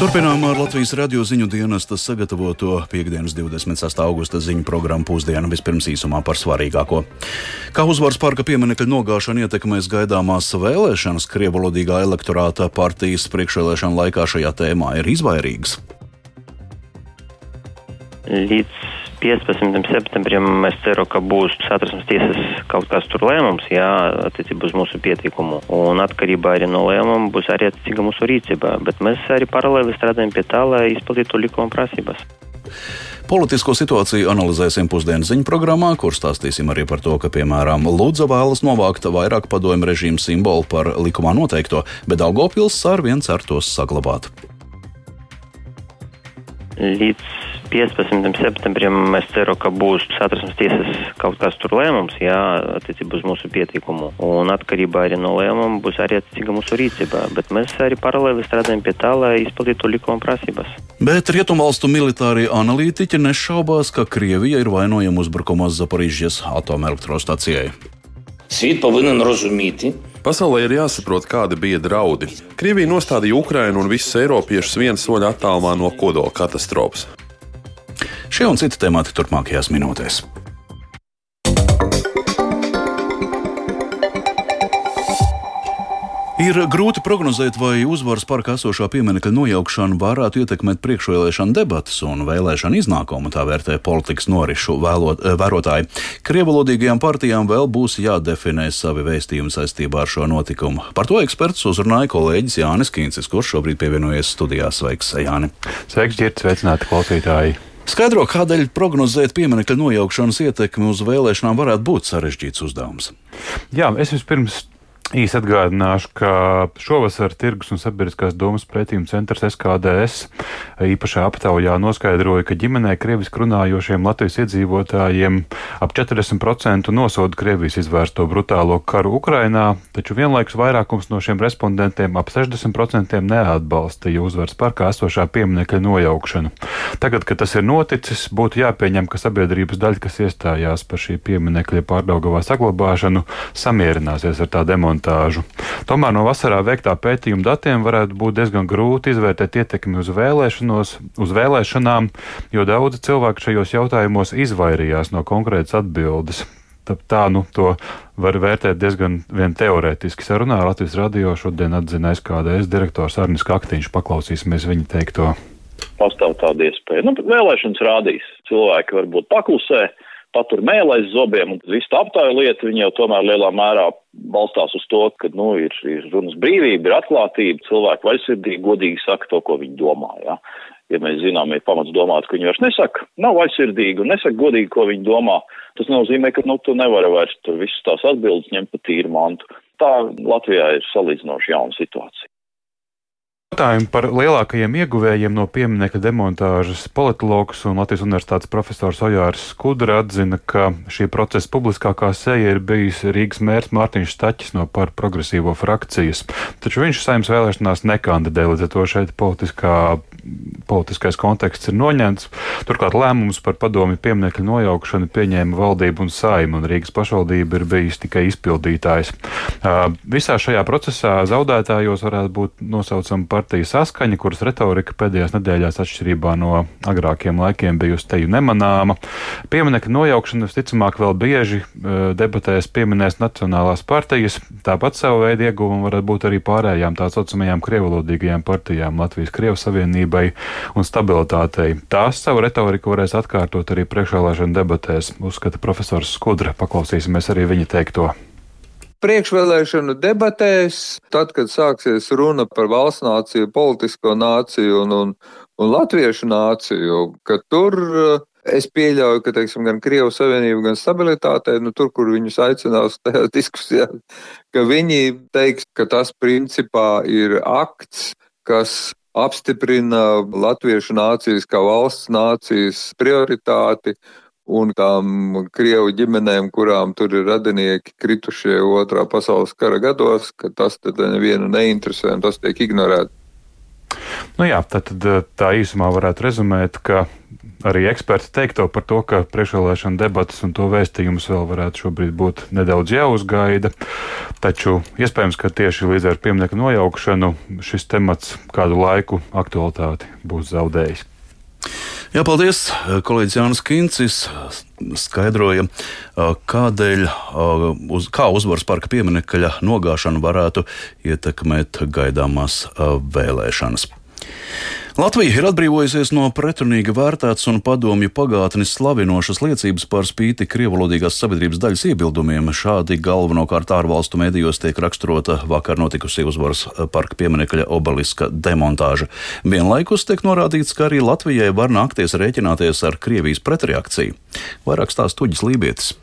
Turpinām ar Latvijas radio ziņu dienesta sagatavoto piekdienas 26. augusta ziņu programmu pusdienu vispirms īsumā par svarīgāko. Kā uzvaras parka pieminekļa nogāšana ietekmēs gaidāmās vēlēšanas, krievalodīgā elektorāta partijas priekšvēlēšana laikā šajā tēmā ir izvairīgas. Līdz 15. septembrim es ceru, ka būs satversmes tiesas kaut kāds tur lēmums, jā, attiecībā uz mūsu pieteikumu. Un atkarībā arī no lēmuma būs arī attiecīga mūsu rīcība. Bet mēs arī paralēli strādājam pie tā, lai izpildītu likuma prasības. Politisko situāciju analizēsim pusdienas ziņu programmā, kur stāstīsim arī par to, ka, piemēram, Lūdza vēlas novākt vairāk padomju režīmu simbolu par likumā noteikto, bet Daugopils ar viens ar tos saglabāt. Līdz 15. septembrim es ceru, ka būs satversmes tiesas kaut kāds tur lēmums, jā, attiecībā uz mūsu pieteikumu. Un atkarībā arī no lēmuma būs arī attiecīga mūsu rīcība. Bet mēs arī paralēli strādājam pie tā, lai izpildītu likuma prasības. Bet rietumvalstu militārie analītiķi nešaubās, ka Krievija ir vainojama uzbrukumos Zaporīžas atomelektrostacijai. Світ повинен розуміти, Pasaulē ir jāsaprot, kādi bija draudi. Krievija nostādīja Ukrainu un visus eiropiešus viens soļa attālumā no kodola katastrofas. Šie un citi temati turpmākajās minūtēs. Ir grūti prognozēt, vai uzvaras parka esošā pieminiekta nojaukšana varētu ietekmēt priekšvēlēšana debatas un vēlēšana iznākumu, tā vērtē politikas norišu vēlot, eh, vērotāji. Krievalodīgajām partijām vēl būs jādefinē savi vēstījumi saistībā ar šo notikumu. Par to eksperts uzrunāja kolēģis Jānis Kīncis, kurš šobrīd pievienojies studijā. Sveiks, Jāni! Sveiks, ģērts, sveicināti klausītāji! Skaidro, kādēļ prognozēt pieminiekta nojaukšanas ietekmi uz vēlēšanām varētu būt sarežģīts uzdevums. Jā, es vispirms Īsi atgādināšu, ka šovasar Tirgus un Sabiedriskās domas pētījuma centrs SKDS īpašā aptaujā noskaidroja, ka ģimenē krieviski runājošiem Latvijas iedzīvotājiem ap 40% nosoda Krievijas izvērsto brutālo karu Ukrainā, taču vienlaikus vairākums no šiem respondentiem ap 60% neatbalstīja uzvaras parkā esošā pieminiekļa nojaukšanu. Tagad, kad tas ir noticis, būtu jāpieņem, ka sabiedrības daļa, kas iestājās par šī pieminiekļa pārdaugavā saglabāšanu, samierināsies ar tā demonstrāciju demontāžu. Tomēr no vasarā veiktā pētījuma datiem varētu būt diezgan grūti izvērtēt ietekmi uz, uz vēlēšanām, jo daudzi cilvēki šajos jautājumos izvairījās no konkrētas atbildes. Tā, tā nu, to var vērtēt diezgan vien teorētiski. Sarunā Latvijas radio šodien atzina SKDS direktors Arnis Kaktīņš. Paklausīsimies viņa teikto. Pastāv tāda iespēja. Nu, vēlēšanas rādīs. Cilvēki varbūt paklusē, patur mēlēs zobiem un visu aptāju lietu, viņi jau tomēr lielā mērā balstās uz to, ka, nu, ir, ir runas brīvība, ir atklātība, cilvēki vaļsirdīgi, godīgi saka to, ko viņi domā, jā. Ja mēs zinām, ir pamats domāt, ka viņi vairs nesaka, nav vaļsirdīgi un nesaka godīgi, ko viņi domā, tas nozīmē, ka, nu, tu nevari vairs tur visas tās atbildes ņemt pa tīru mantu. Tā Latvijā ir salīdzinoši jauna situācija. Jautājumu par lielākajiem ieguvējiem no pieminiekta demontāžas politologs un Latvijas universitātes profesors Ojārs Skudra atzina, ka šī procesa publiskākā seja ir bijis Rīgas mērs Mārtiņš Staķis no par progresīvo frakcijas, taču viņš saimnes vēlēšanās nekandidē, līdz ar to šeit politiskā politiskais konteksts ir noņemts. Turklāt lēmums par padomi pieminiekļu nojaukšanu pieņēma valdība un saima, un Rīgas pašvaldība ir bijis tikai izpildītājs. Visā šajā procesā zaudētājos varētu būt nosaucama partija saskaņa, kuras retorika pēdējās nedēļās atšķirībā no agrākiem laikiem bijusi teju nemanāma. Pieminiekļu nojaukšana visticamāk vēl bieži debatēs pieminēs nacionālās partijas, tāpat savu veidu ieguvumu varētu būt arī pārējām tā saucamajām krievalodīgajām partijām Latvijas Krievu Savienībai un stabilitātei. Tās savu retoriku varēs atkārtot arī priekšvēlēšana debatēs, uzskata profesors Skudra. Paklausīsimies arī viņa teikto priekšvēlēšanu debatēs, tad, kad sāksies runa par valsts nāciju, politisko nāciju un, un, un latviešu nāciju, ka tur es pieļauju, ka teiksim, gan Krievijas Savienība, gan stabilitātei, nu, tur, kur viņus aicinās tajā diskusijā, ka viņi teiks, ka tas principā ir akts, kas apstiprina latviešu nācijas kā valsts nācijas prioritāti un tām krievu ģimenēm, kurām tur ir radinieki kritušie otrā pasaules kara gados, ka tas tad nevienu neinteresē un tas tiek ignorēts. Nu jā, tad, tā īsumā varētu rezumēt, ka arī eksperti teikto par to, ka priekšvēlēšana debatas un to vēstījumus vēl varētu šobrīd būt nedaudz jāuzgaida. Taču iespējams, ka tieši līdz ar pieminiektu nojaukšanu šis temats kādu laiku aktualitāti būs zaudējis. Jā, paldies. Kolēģis Jānis Kincis skaidroja, kādēļ, uz, kā uzvaras parka pieminiekļa nogāšana varētu ietekmēt gaidāmās vēlēšanas. Latvija ir atbrīvojusies no pretrunīgi vērtētas un padomju pagātnes slavinošas liecības par spīti krievalodīgās sabiedrības daļas iebildumiem. Šādi galvenokārt ārvalstu medijos tiek raksturota vakar notikusi uzvaras parka pieminekļa obeliska demontāža. Vienlaikus tiek norādīts, ka arī Latvijai var nākties rēķināties ar Krievijas pretreakciju. Vairāk stāsta Tuģis Lībietis.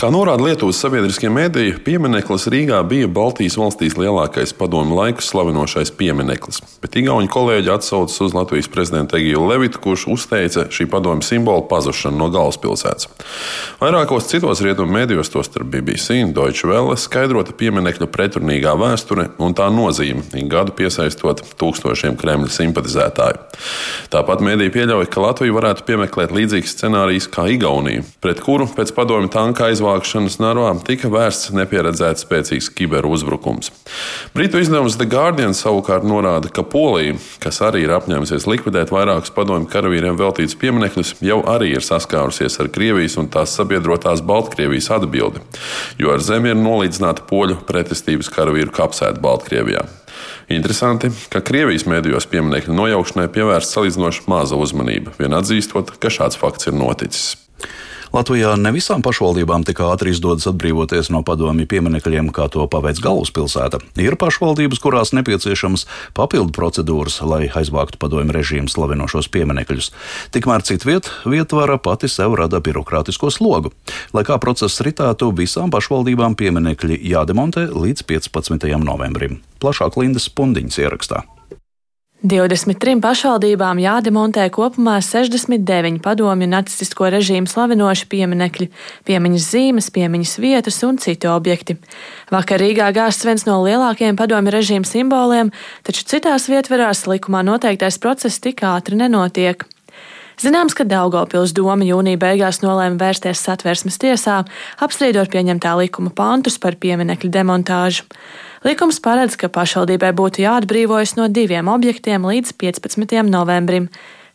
Kā norāda Lietuvas sabiedriskie mediji, piemineklis Rīgā bija Baltijas valstīs lielākais padomu laiku slavinošais piemineklis, bet Igauni kolēģi atsaucas uz Latvijas prezidentu Egiju Levitu, kurš uzteica šī padomu simbolu pazušanu no galvaspilsētas. Vairākos citos rietumu medijos, tostarp BBC un Deutsche Welle, skaidrota pieminekļa pretrunīgā vēsture un tā nozīme, ik gadu piesaistot tūkstošiem Kremļa simpatizētāju. Tāpat mediji pieļauj, ka Latvija varētu piemeklēt līdzīgs scenārijs kā Igaunija, pret kuru pēc padomu tanka aizvākt savākšanas narvā tika vērsts nepieredzēts spēcīgs kiberuzbrukums. Britu izdevums The Guardian savukārt norāda, ka Polija, kas arī ir apņēmusies likvidēt vairākus padomju karavīriem veltītus pieminekļus, jau arī ir saskārusies ar Krievijas un tās sabiedrotās Baltkrievijas atbildi, jo ar zemi ir nolīdzināta poļu pretestības karavīru kapsēta Baltkrievijā. Interesanti, ka Krievijas mēdījos pieminiektu nojaukšanai pievērsta salīdzinoši maza uzmanība, vien atzīstot, ka šāds fakts ir noticis. Latvijā ne visām pašvaldībām tik ātri izdodas atbrīvoties no padomju pieminekļiem, kā to paveic galvaspilsēta. Ir pašvaldības, kurās nepieciešamas papildu procedūras, lai aizvāktu padomju režīmu slavinošos pieminekļus. Tikmēr citviet vietvara pati sev rada birokrātisko slogu. Lai kā process ritētu, visām pašvaldībām pieminekļi jādemontē līdz 15. novembrim. Plašāk Lindas Pundiņas ierakstā. 23 pašvaldībām jādemontē kopumā 69 padomju nacistisko režīmu slavinoši pieminekļi, piemiņas zīmes, piemiņas vietas un citi objekti. Vakar Rīgā gāzts viens no lielākajiem padomju režīmu simboliem, taču citās vietverās likumā noteiktais process tik ātri nenotiek. Zināms, ka Daugopils doma jūnija beigās nolēma vērsties satversmes tiesā, apstrīdot pieņemtā likuma pantus par pieminekļu demontāžu. Likums paredz, ka pašvaldībai būtu jāatbrīvojas no diviem objektiem līdz 15. novembrim.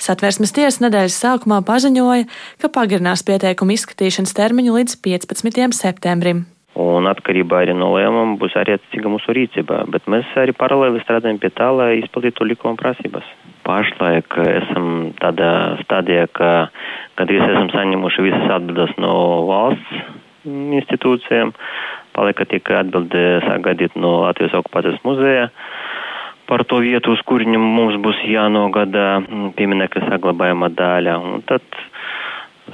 Satversmes tiesa nedēļas sākumā paziņoja, ka pagarinās pieteikumu izskatīšanas termiņu līdz 15. septembrim. Un atkarībā arī no lēmuma būs arī attiecīga mūsu rīcība, bet mēs arī paralēli strādājam pie tā, lai izpildītu likuma prasības. Pašlaik esam tādā stadijā, ka gandrīz esam saņemuši visas atbildes no valsts institūcijām. Palika tikai atbildi sagaidīt no Latvijas okupācijas muzeja par to vietu, uz kuriņu mums būs jānogada pieminekļa saglabājuma daļa. Un tad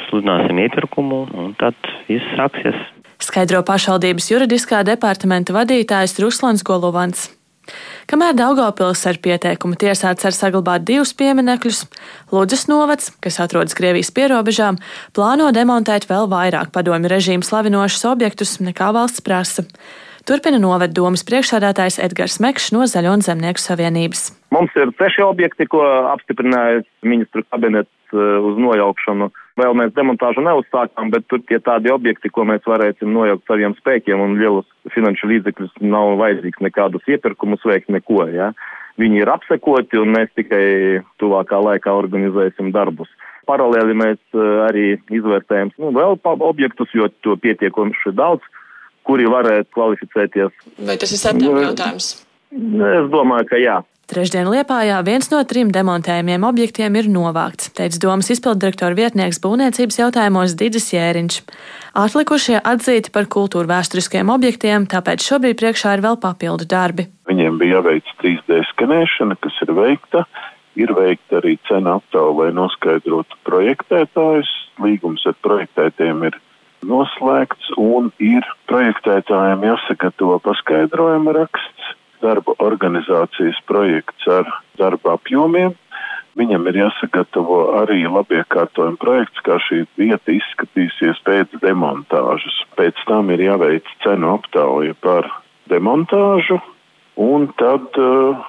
sludināsim iepirkumu, un tad viss sāksies. Skaidro pašvaldības juridiskā departamenta vadītājs Ruslans Golovans. Kamēr Daugopils ar pieteikumu tiesāts ar saglabāt divus pieminekļus, Ludzas novads, kas atrodas Krievijas pierobežām, plāno demontēt vēl vairāk padomju režīmu slavinošus objektus nekā valsts prasa. Turpina novada domas priekšsādātājs Edgars Mekšs no Zaļo un Zemnieku savienības. Mums ir seši objekti, ko apstiprināja ministru kabinets eh, uz nojaukšanu. Vēl mēs demontāžu neuzsākām, bet tur tie tādi objekti, ko mēs varēsim nojaukt saviem spēkiem un lielus finanšu līdzekļus nav vajadzīgs nekādus iepirkumus veikt, neko. Ja? Viņi ir apsekoti un mēs tikai tuvākā laikā organizēsim darbus. Paralēli mēs eh, arī izvērtējam nu, vēl objektus, jo to pietiekoši daudz kuri varētu kvalificēties. Vai tas ir septembra jautājums? Es domāju, ka jā. Trešdien Liepājā viens no trim demontējumiem objektiem ir novākts, teica domas izpildirektora vietnieks būvniecības jautājumos Digis Jēriņš. Atlikušie atzīti par kultūra vēsturiskiem objektiem, tāpēc šobrīd priekšā ir vēl papildu darbi. Viņiem bija jāveic 3D skenēšana, kas ir veikta. Ir veikta arī cena aptauja, lai noskaidrotu projektētājus. Līgums ar projektētājiem ir noslēgts un ir projektētājiem jāsagatavo paskaidrojuma raksts, darba organizācijas projekts ar darba apjomiem. Viņam ir jāsagatavo arī labiekārtojuma projekts, kā šī vieta izskatīsies pēc demontāžas. Pēc tam ir jāveic cenu aptauja par demontāžu, un tad uh,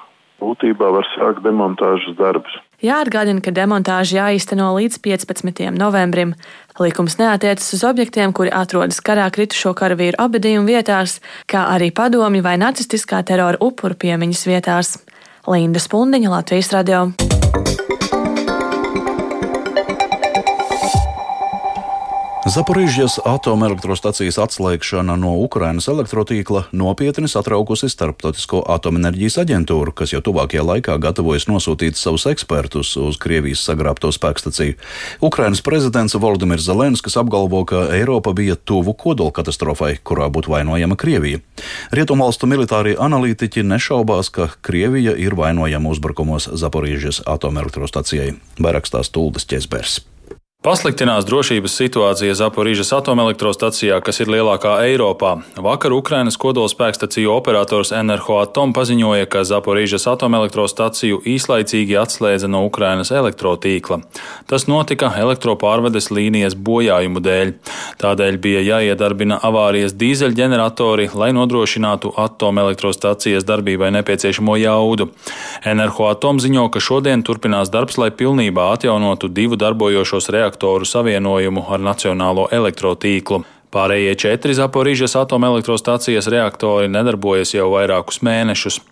būtībā var sākt demontāžas darbus. Jāatgādina, ka demontāža jāīsteno līdz 15. novembrim. Likums neatiecas uz objektiem, kuri atrodas karā kritušo karavīru abadījumu vietās, kā arī padomju vai nacistiskā terora upuru piemiņas vietās. Linda Spundiņa, Latvijas radio. Zaporīžas atomelektrostacijas atslēgšana no Ukrainas elektrotīkla nopietni satraukusi Starptautisko atomenerģijas aģentūru, kas jau tuvākajā laikā gatavojas nosūtīt savus ekspertus uz Krievijas sagrābto spēkstaciju. Ukrainas prezidents Volodimirs Zelenskis apgalvo, ka Eiropa bija tuvu kodolkatastrofai, kurā būtu vainojama Krievija. Rietumvalstu militārie analītiķi nešaubās, ka Krievija ir vainojama uzbrukumos Zaporīžas atomelektrostacijai. Vairāk stāsta Tuldas Česbers. Pasliktinās drošības situācija Zaporīžas atomelektrostacijā, kas ir lielākā Eiropā. Vakar Ukrainas kodolspēkstaciju operators Enerhoatom paziņoja, ka Zaporīžas atomelektrostaciju īslaicīgi atslēdza no Ukrainas elektrotīkla. Tas notika elektropārvades līnijas bojājumu dēļ. Tādēļ bija jāiedarbina avārijas dīzeļģeneratori, lai nodrošinātu atomelektrostacijas darbībai nepieciešamo jaudu. Enerhoatom ziņo, ka šodien turpinās darbs, lai pilnībā atjaunotu divu darbojošos reaktorus reaktoru savienojumu ar nacionālo elektrotīklu. Pārējie četri Zaporižas atomelektrostacijas reaktori nedarbojas jau vairākus mēnešus.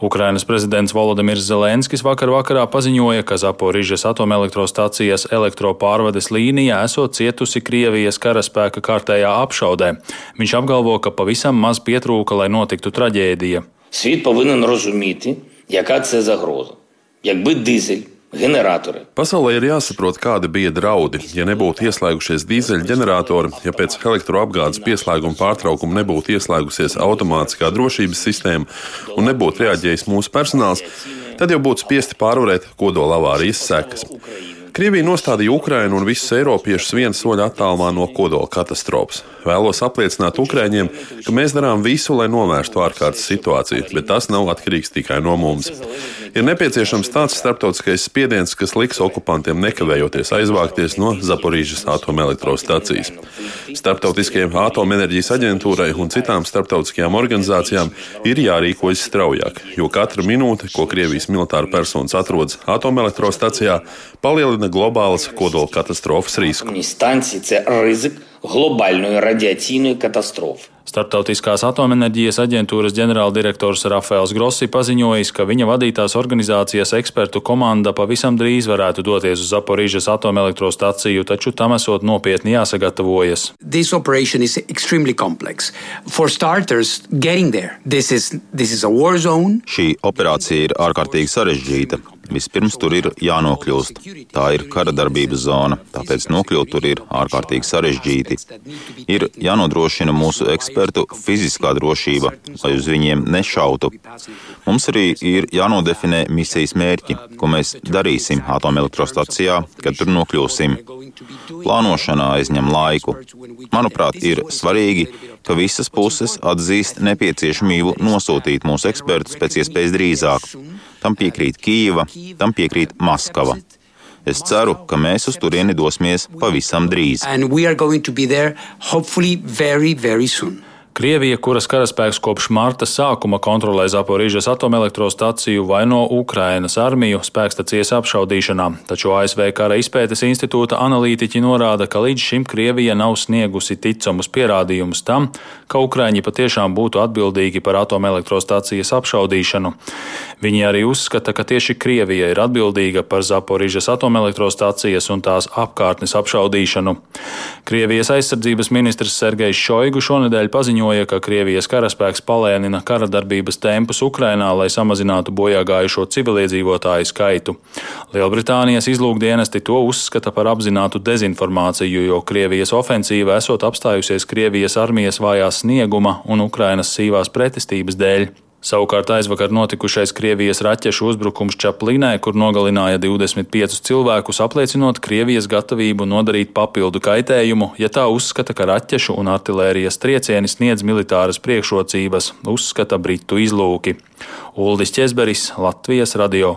Ukrainas prezidents Volodimirs Zelenskis vakar vakarā paziņoja, ka Zaporižas atomelektrostacijas elektropārvades līnija esot cietusi Krievijas karaspēka kārtējā apšaudē. Viņš apgalvo, ka pavisam maz pietrūka, lai notiktu traģēdija. Svīt pavinen rozumīti, jākā cē zagroza. Jakby dizeļi Generātori. Pasaulē ir jāsaprot, kādi bija draudi. Ja nebūtu ieslēgušies dīzeļģeneratori, ja pēc elektroapgādes pieslēguma pārtraukuma nebūtu ieslēgusies automātiskā drošības sistēma un nebūtu reaģējis mūsu personāls, tad jau būtu spiesti pārvarēt kodola avārijas sekas. Krievija nostādīja Ukrainu un visus eiropiešus vienu soļu attālumā no kodola katastrofas. Vēlos apliecināt Ukraiņiem, ka mēs darām visu, lai novērstu ārkārtas situāciju, bet tas nav atkarīgs tikai no mums. Ir nepieciešams tāds starptautiskais spiediens, kas liks okupantiem nekavējoties aizvākties no Zaporīžas atomelektrostacijas. Starptautiskajai atomenerģijas aģentūrai un citām starptautiskajām organizācijām ir jārīkojas straujāk, jo katra minūte, ko Krievijas militāra personas atrodas atomelektrostacijā, palielina globālas kodola katastrofas risku. Globālnu radiāciju katastrofu. Startautiskās atomenerģijas aģentūras ģenerāldirektors Rafaels Grossi paziņojis, ka viņa vadītās organizācijas ekspertu komanda pavisam drīz varētu doties uz Zaporīžas atomelektrostaciju, taču tam esot nopietni jāsagatavojas. Starters, this is, this is Šī operācija ir ārkārtīgi sarežģīta. Vispirms tur ir jānokļūst. Tā ir kara darbības zona, tāpēc nokļūt tur ir ārkārtīgi sarežģīti. Ir jānodrošina mūsu ekspertu fiziskā drošība, lai uz viņiem nešautu. Mums arī ir jānodefinē misijas mērķi, ko mēs darīsim atomelektrostacijā, kad tur nokļūsim. Plānošanā aizņem laiku. Manuprāt, ir svarīgi, ka visas puses atzīst nepieciešamību nosūtīt mūsu ekspertus pēc iespējas drīzāk. Tam piekrīt Kīva, tam piekrīt Maskava. Es ceru, ka mēs uz turieni dosimies pavisam drīz. Krievija, kuras karaspēks kopš marta sākuma kontrolē Zaporīžas atomelektrostaciju, vaino Ukrainas armiju spēkstacijas apšaudīšanā, taču ASV kara izpētes institūta analītiķi norāda, ka līdz šim Krievija nav sniegusi ticamus pierādījumus tam, ka Ukraiņi patiešām būtu atbildīgi par atomelektrostacijas apšaudīšanu. Viņi arī uzskata, ka tieši Krievija ir atbildīga par Zaporīžas atomelektrostacijas un tās apkārtnes apšaudīšanu. Krievijas aizsardzības ministrs Sergejs Šoigu šonadēļ paziņoja, paziņoja, ka Krievijas karaspēks palēnina kara darbības tempus Ukrainā, lai samazinātu bojāgājušo civiliedzīvotāju skaitu. Lielbritānijas izlūkdienesti to uzskata par apzinātu dezinformāciju, jo Krievijas ofensīva esot apstājusies Krievijas armijas vājā snieguma un Ukrainas sīvās pretestības dēļ. Savukārt aizvakar notikušais Krievijas raķešu uzbrukums Čaplīnai, kur nogalināja 25 cilvēkus, apliecinot Krievijas gatavību nodarīt papildu kaitējumu, ja tā uzskata, ka raķešu un artilērijas triecieni sniedz militāras priekšrocības, uzskata Britu izlūki. Uldis Česberis, Latvijas radio.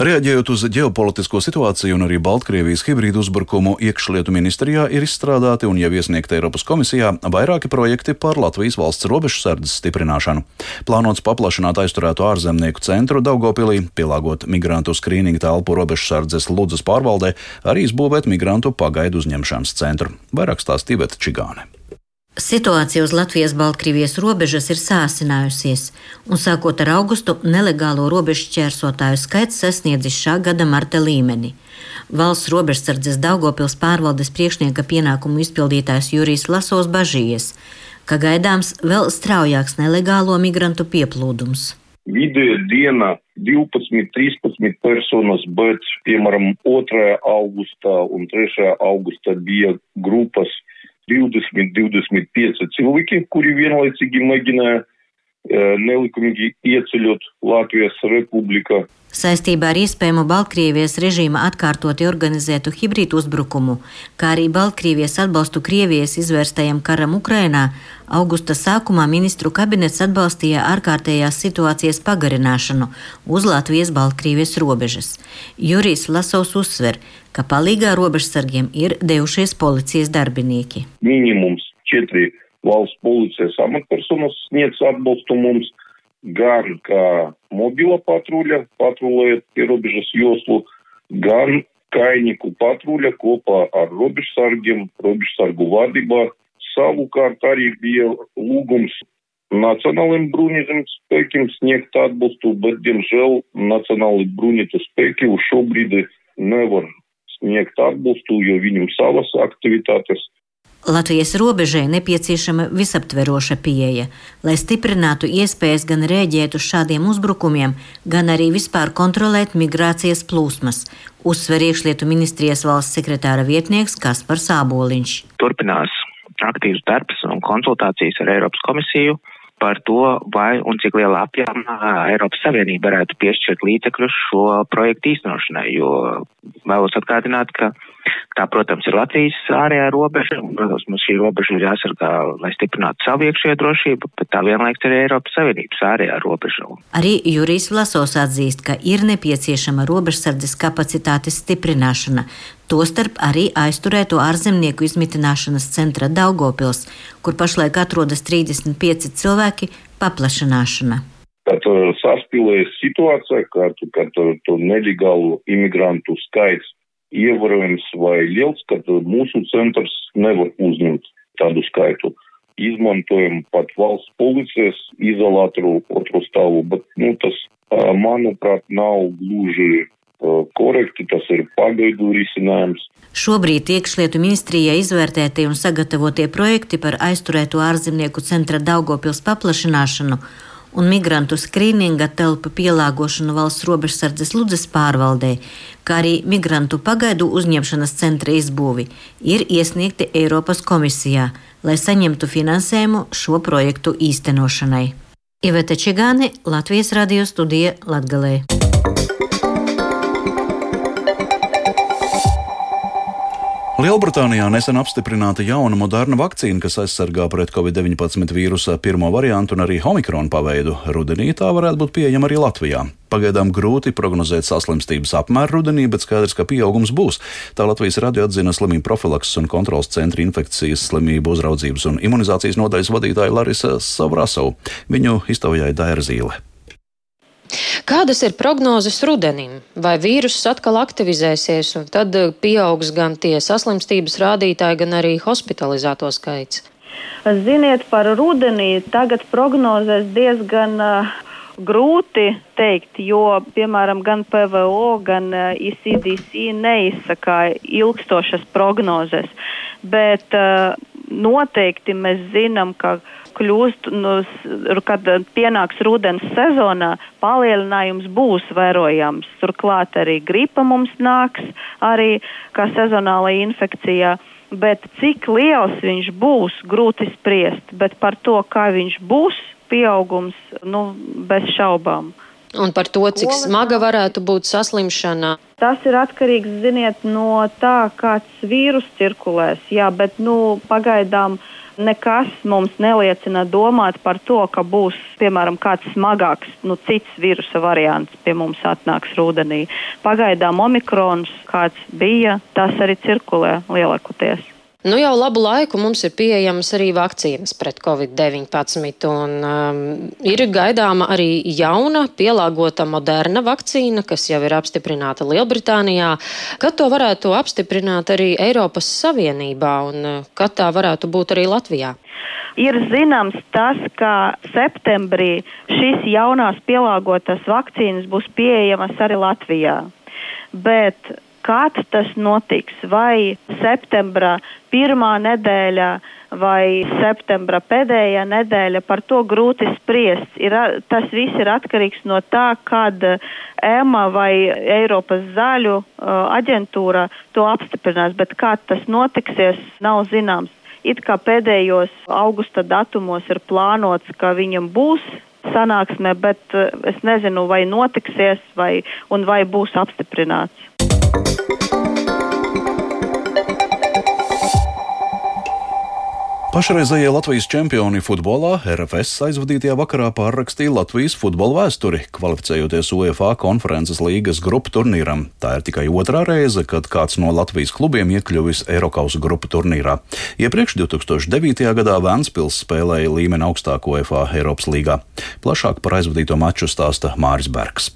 Reaģējot uz ģeopolitisko situāciju un arī Baltkrievijas hibrīdu uzbrukumu, iekšlietu ministrijā ir izstrādāti un jau iesniegti Eiropas komisijā vairāki projekti par Latvijas valsts robežsardzes stiprināšanu. Plānots paplašināt aizturēto ārzemnieku centru Daugopilī, pielāgot migrantu skrīningu telpu robežsardzes Ludzas pārvaldē, arī izbūvēt migrantu pagaidu uzņemšanas centru. Vairāk stāstīja Iveta Čigāne. Situācija uz Latvijas-Baltkrievijas robežas ir sāsinājusies, un sākot ar augustu nelegālo robežu ķērsotāju skaits sasniedzis šā gada marta līmeni. Valsts robežsardzes Daugopils pārvaldes priekšnieka pienākumu izpildītājs Jurijs Lasovs bažījies, ka gaidāms vēl straujāks nelegālo migrantu pieplūdums. Vidēja diena 12-13 personas, bet, piemēram, 2. augustā un 3. augustā bija grupas 20-25 cilvēki, kuri vienlaicīgi mēģināja nelikumīgi ieceļot Latvijas republikā. Saistībā ar iespējamu Baltkrievijas režīma atkārtoti organizētu hibrīdu uzbrukumu, kā arī Baltkrievijas atbalstu Krievijas izvērstajam karam Ukrainā, augusta sākumā ministru kabinets atbalstīja ārkārtējās situācijas pagarināšanu uz Latvijas-Baltkrievijas robežas. Jurijs Lasovs uzsver, ka palīgā robežsargiem ir devušies policijas darbinieki. Minimums četri valsts policijas amatpersonas sniegs atbalstu mums gan kā mobila patruļa, patrulējot pie robežas joslu, gan kainieku patruļa kopā ar robežsargiem, robežsargu vadībā. Savukārt arī bija lūgums Nacionālajiem bruņotajiem spēkiem sniegt atbalstu, bet, diemžēl, Nacionālajie bruņotie spēki uz šo brīdi nevar sniegt atbalstu, jo viņam savas aktivitātes. Latvijas robežai nepieciešama visaptveroša pieeja, lai stiprinātu iespējas gan rēģēt uz šādiem uzbrukumiem, gan arī vispār kontrolēt migrācijas plūsmas, uzsver iekšlietu ministrijas valsts sekretāra vietnieks Kaspars Sāboliņš. Turpinās aktīvs darbs un konsultācijas ar Eiropas komisiju par to, vai un cik lielā apjomā Eiropas Savienība varētu piešķirt līdzekļus šo projektu īstenošanai, jo vēlos atgādināt, ka tā, protams, ir Latvijas ārējā robeža, un, protams, mums šī robeža ir jāsargā, lai stiprinātu savu iekšējo drošību, bet tā vienlaiks ir Eiropas Savienības ārējā robeža. Arī Jurijs Vlasovs atzīst, ka ir nepieciešama robežsardzes kapacitātes stiprināšana, tostarp arī aizturēto ārzemnieku izmitināšanas centra Daugopils, kur pašlaik atrodas 35 cilvēki, paplašināšana. Kad saspīlējas situācija, kad, kad to nelegālu imigrantu skaits ievērojams vai liels, kad mūsu centrs nevar uzņemt tādu skaitu. Izmantojam pat valsts policijas izolātoru otru stāvu, bet nu, tas, manuprāt, nav gluži korekti, tas ir pagaidu risinājums. Šobrīd iekšlietu ministrijai izvērtētie un sagatavotie projekti par aizturēto ārzemnieku centra Daugopils paplašināšanu un migrantu skrīninga telpu pielāgošanu valsts robežsardzes Ludzes pārvaldē, kā arī migrantu pagaidu uzņemšanas centra izbūvi, ir iesniegti Eiropas komisijā, lai saņemtu finansējumu šo projektu īstenošanai. Iveta Čigāne, Latvijas radio studija Latgalē. Lielbritānijā nesen apstiprināta jauna moderna vakcīna, kas aizsargā pret covid-19 vīrusa pirmo variantu un arī omikronu paveidu. Rudenī tā varētu būt pieejama arī Latvijā. Pagaidām grūti prognozēt saslimstības apmēru rudenī, bet skaidrs, ka pieaugums būs. Tā Latvijas radio atzina slimību profilakses un kontrolas centra infekcijas slimību uzraudzības un imunizācijas nodaļas vadītāja Larisa Savrasova. Viņu iztaujāja Daira Zīle. Kādas ir prognozes rudenim? Vai vīruss atkal aktivizēsies, un tad eh, pieaugs gan tie saslimstības rādītāji, gan arī hospitalizēto skaits? Ziniet, par rudenī tagad prognozēs diezgan uh, grūti teikt, jo, piemēram, gan PVO, gan ICDC eh, neizsaka ilgstošas prognozes. Bet uh, noteikti mēs zinām, ka kļūst, nu, kad pienāks rudens sezonā, palielinājums būs vērojams. Turklāt arī gripa mums nāks arī kā sezonāla infekcija. Bet cik liels viņš būs, grūti spriest. Bet par to, kā viņš būs, pieaugums, nu, bez šaubām. Un par to, cik smaga varētu būt saslimšana. Tas ir atkarīgs, ziniet, no tā, kāds vīrus cirkulēs. Jā, bet, nu, pagaidām nekas mums neliecina domāt par to, ka būs, piemēram, kāds smagāks, nu, cits virusa variants pie mums atnāks rudenī. Pagaidām omikrons, kāds bija, tas arī cirkulē lielākoties. Nu, jau labu laiku mums ir pieejamas arī vakcīnas pret covid-19, un um, ir gaidāma arī jauna, pielāgota, moderna vakcīna, kas jau ir apstiprināta Lielbritānijā. Kad to varētu apstiprināt arī Eiropas Savienībā, un uh, kad tā varētu būt arī Latvijā? Ir zināms tas, ka septembrī šīs jaunās pielāgotās vakcīnas būs pieejamas arī Latvijā. Bet Kad tas notiks? Vai septembra pirmā nedēļa vai septembra pēdējā nedēļa, par to grūti spriest. Ir, tas viss ir atkarīgs no tā, kad EMA vai Eiropas zaļu aģentūra to apstiprinās, bet kā tas notiksies, nav zināms. It kā pēdējos augusta datumos ir plānots, ka viņam būs sanāksme, bet es nezinu, vai notiksies vai, un vai būs apstiprināts. Pašreizējie Latvijas čempioni futbolā RFS aizvadītajā vakarā pārrakstīja Latvijas futbola vēsturi, kvalificējoties UEFA konferences līgas grupu turnīram. Tā ir tikai otrā reize, kad kāds no Latvijas klubiem iekļuvis Eiropas grupu turnīrā. Iepriekš 2009. gadā Vēnspils spēlēja līmeni augstāko UEFA Eiropas līgā. Plašāk par aizvadīto maču stāsta Māris Bergs.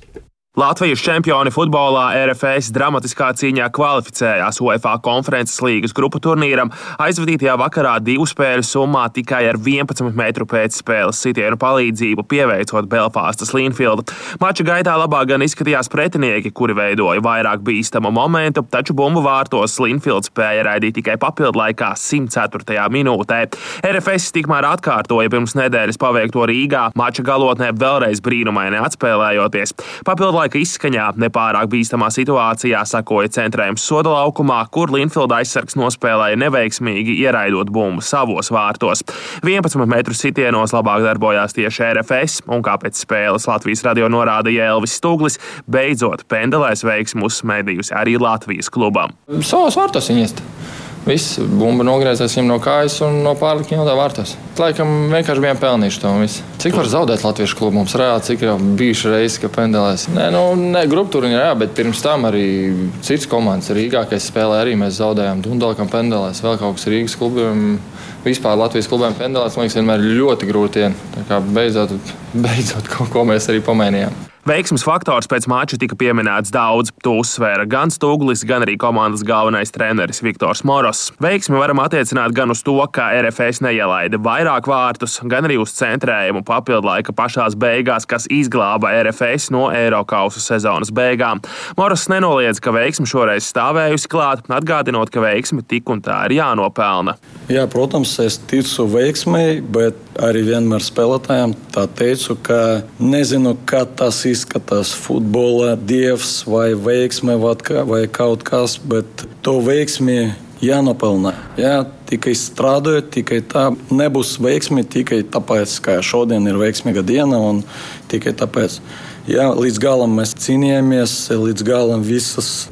Latvijas čempioni futbolā RFS dramatiskā cīņā kvalificējās UEFA konferences līgas grupu turnīram, aizvadītajā vakarā divu spēļu summā tikai ar 11 metru pēc spēles sitienu palīdzību pieveicot Belfāstas Linfieldu. Mača gaitā labāk gan izskatījās pretinieki, kuri veidoja vairāk bīstamu momentu, taču bumbu vārtos Linfields spēja raidīt tikai papildu laikā 104. minūtē. RFS tikmēr atkārtoja pirms nedēļas paveikto Rīgā, mača galotnē vēlreiz brīnumaini atspēlējoties. Papildu laika izskaņā nepārāk bīstamā situācijā sakoja centrējums soda laukumā, kur Linfielda aizsargs nospēlēja neveiksmīgi ieraidot bumbu savos vārtos. 11 metru sitienos labāk darbojās tieši RFS, un kā pēc spēles Latvijas radio norādīja Elvis Stūglis, beidzot pendelēs veiksmu uzsmēdījusi arī Latvijas klubam. Savos vārtos viņa iest. Viss bumba nogriezās viņam no kājas un no pārlika jau tā vārtos. Laikam vienkārši bijām pelnījuši to visu. Cik var zaudēt Latviešu klubu? Mums reāli cik jau bijuši reizes, ka pendelēs. Nē, nu, ne grupu turnīrā, jā, bet pirms tam arī cits komandas Rīgā, kas spēlē, arī mēs zaudējām Dundalkam pendelēs, vēl kaut kas Rīgas klubiem. Vispār Latvijas klubiem pendelēs, man liekas, vienmēr ir ļoti grūti. Tā kā beidzot, beidzot kaut ko mēs arī pamainījām. Veiksmes faktors pēc mača tika pieminēts daudz. To uzsvēra gan Stūglis, gan arī komandas galvenais treneris Viktors Moros. Veiksmi varam attiecināt gan uz to, ka RFS neielaida vairāk vārtus, gan arī uz centrējumu papildu laika pašās beigās, kas izglāba RFS no Eiropausu sezonas beigām. Moros nenoliedz, ka veiksmi šoreiz stāvējusi klāt, atgādinot, ka veiksmi tik un tā ir jānopelna. Jā, protams, es ticu veiksmei, bet arī vienmēr spēlētājiem tā teicu, ka nezinu, kā tas izskatās futbola dievs vai veiksme vai kaut kas, bet to veiksmi jānopelnā. Jā, tikai strādājot, tikai tā nebūs veiksmi tikai tāpēc, ka šodien ir veiksmīga diena un tikai tāpēc. Jā, līdz galam mēs cīnījāmies, līdz galam visas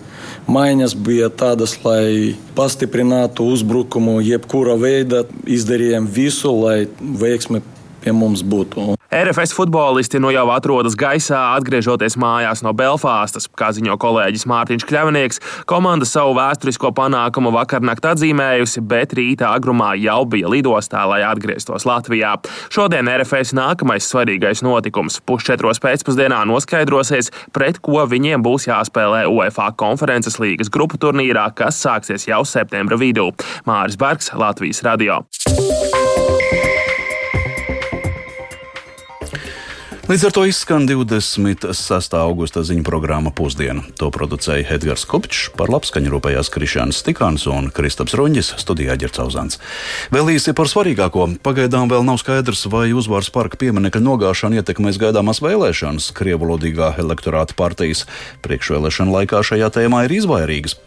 maiņas bija tādas, lai pastiprinātu uzbrukumu, jebkura veida izdarījām visu, lai veiksme pie mums būtu. RFS futbolisti nu jau atrodas gaisā, atgriežoties mājās no Belfāstas. Kā ziņo kolēģis Mārtiņš Kļavnieks, komanda savu vēsturisko panākumu vakarnakt atzīmējusi, bet rīta agrumā jau bija lidostā, lai atgrieztos Latvijā. Šodien RFS nākamais svarīgais notikums - pusčetros pēcpusdienā noskaidrosies, pret ko viņiem būs jāspēlē UEFA konferences līgas grupu turnīrā, kas sāksies jau septembra vidū. Māris Bergs, Latvijas radio. Līdz ar to izskan 26. augusta ziņu programma Pusdiena. To producēja Edgars Kopčs, par labskaņu rūpējās Krišāns Stikāns un Kristaps Roņģis, studijā Ģercauzāns. Vēl īsi par svarīgāko. Pagaidām vēl nav skaidrs, vai uzvaras parka pieminiekta nogāšana ietekmēs gaidāmās vēlēšanas. Krievulodīgā elektorāta partijas priekšvēlēšana laikā šajā tēmā ir izvairīgas.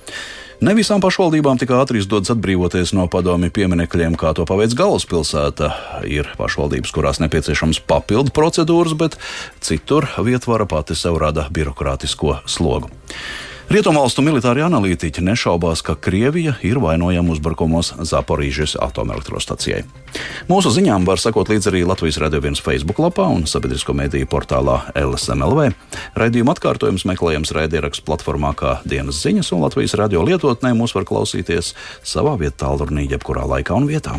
Ne visām pašvaldībām tik ātri izdodas atbrīvoties no padomju pieminekļiem, kā to paveic galvaspilsēta. Ir pašvaldības, kurās nepieciešams papildu procedūras, bet citur vietvara pati sev rada birokrātisko slogu. Rietumvalstu militārie analītiķi nešaubās, ka Krievija ir vainojama uzbrukumos Zaporīžas atomelektrostacijai. Mūsu ziņām var sekot līdzi arī Latvijas Radio 1 Facebook lapā un sabiedrisko mediju portālā LSMLV. Raidījuma atkārtojums meklējams raidierakstu platformā kā dienas ziņas, un Latvijas radio lietotnē mūs var klausīties savā vietā, tālrunī, jebkurā laikā un vietā.